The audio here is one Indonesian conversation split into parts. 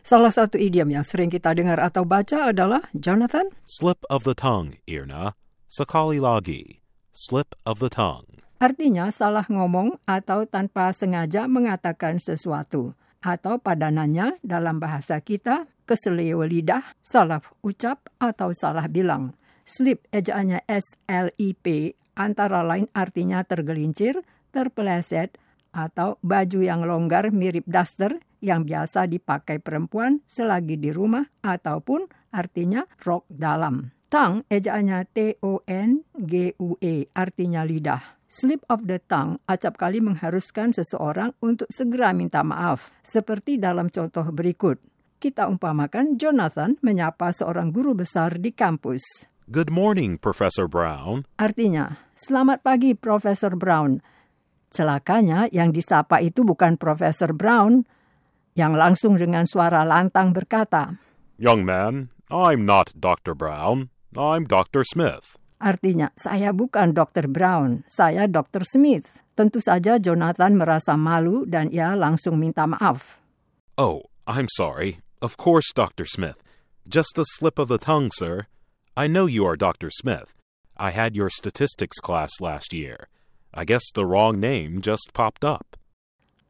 Salah satu idiom yang sering kita dengar atau baca adalah Jonathan. Slip of the tongue, Irna. Sekali lagi. Slip of the tongue. Artinya salah ngomong atau tanpa sengaja mengatakan sesuatu. Atau padanannya dalam bahasa kita, keselio lidah, salah ucap atau salah bilang. Slip ejaannya S-L-I-P antara lain artinya tergelincir, terpeleset, atau baju yang longgar mirip daster yang biasa dipakai perempuan selagi di rumah ataupun artinya rok dalam. Tang ejaannya T-O-N-G-U-E artinya lidah. Slip of the tongue acap kali mengharuskan seseorang untuk segera minta maaf, seperti dalam contoh berikut. Kita umpamakan Jonathan menyapa seorang guru besar di kampus. Good morning, Professor Brown. Artinya, selamat pagi Profesor Brown. Celakanya yang disapa itu bukan Profesor Brown, yang langsung dengan suara lantang berkata, Young man, I'm not Dr. Brown. I'm Dr. Smith. Artinya, saya bukan Dr. Brown, saya Dr. Smith. Tentu saja Jonathan merasa malu dan ia langsung minta maaf. Oh, I'm sorry. Of course, Dr. Smith. Just a slip of the tongue, sir. I know you are Dr. Smith. I had your statistics class last year. I guess the wrong name just popped up.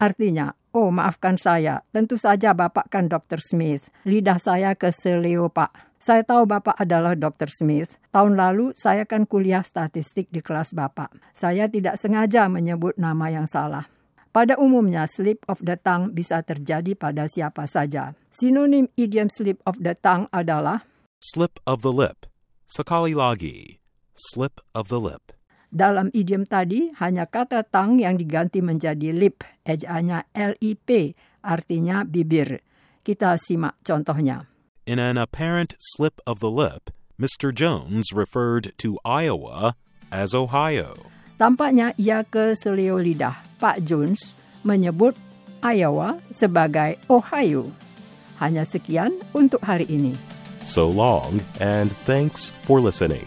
Artinya, oh maafkan saya, tentu saja Bapak kan Dr. Smith. Lidah saya keselio Pak. Saya tahu Bapak adalah Dr. Smith. Tahun lalu saya kan kuliah statistik di kelas Bapak. Saya tidak sengaja menyebut nama yang salah. Pada umumnya, slip of the tongue bisa terjadi pada siapa saja. Sinonim idiom slip of the tongue adalah Slip of the lip. Sekali lagi. Slip of the lip. Dalam idiom tadi, hanya kata tang yang diganti menjadi lip, ejaannya L-I-P, artinya bibir. Kita simak contohnya. In an apparent slip of the lip, Mr. Jones referred to Iowa as Ohio. Tampaknya ia ke selio lidah. Pak Jones menyebut Iowa sebagai Ohio. Hanya sekian untuk hari ini. So long, and thanks for listening.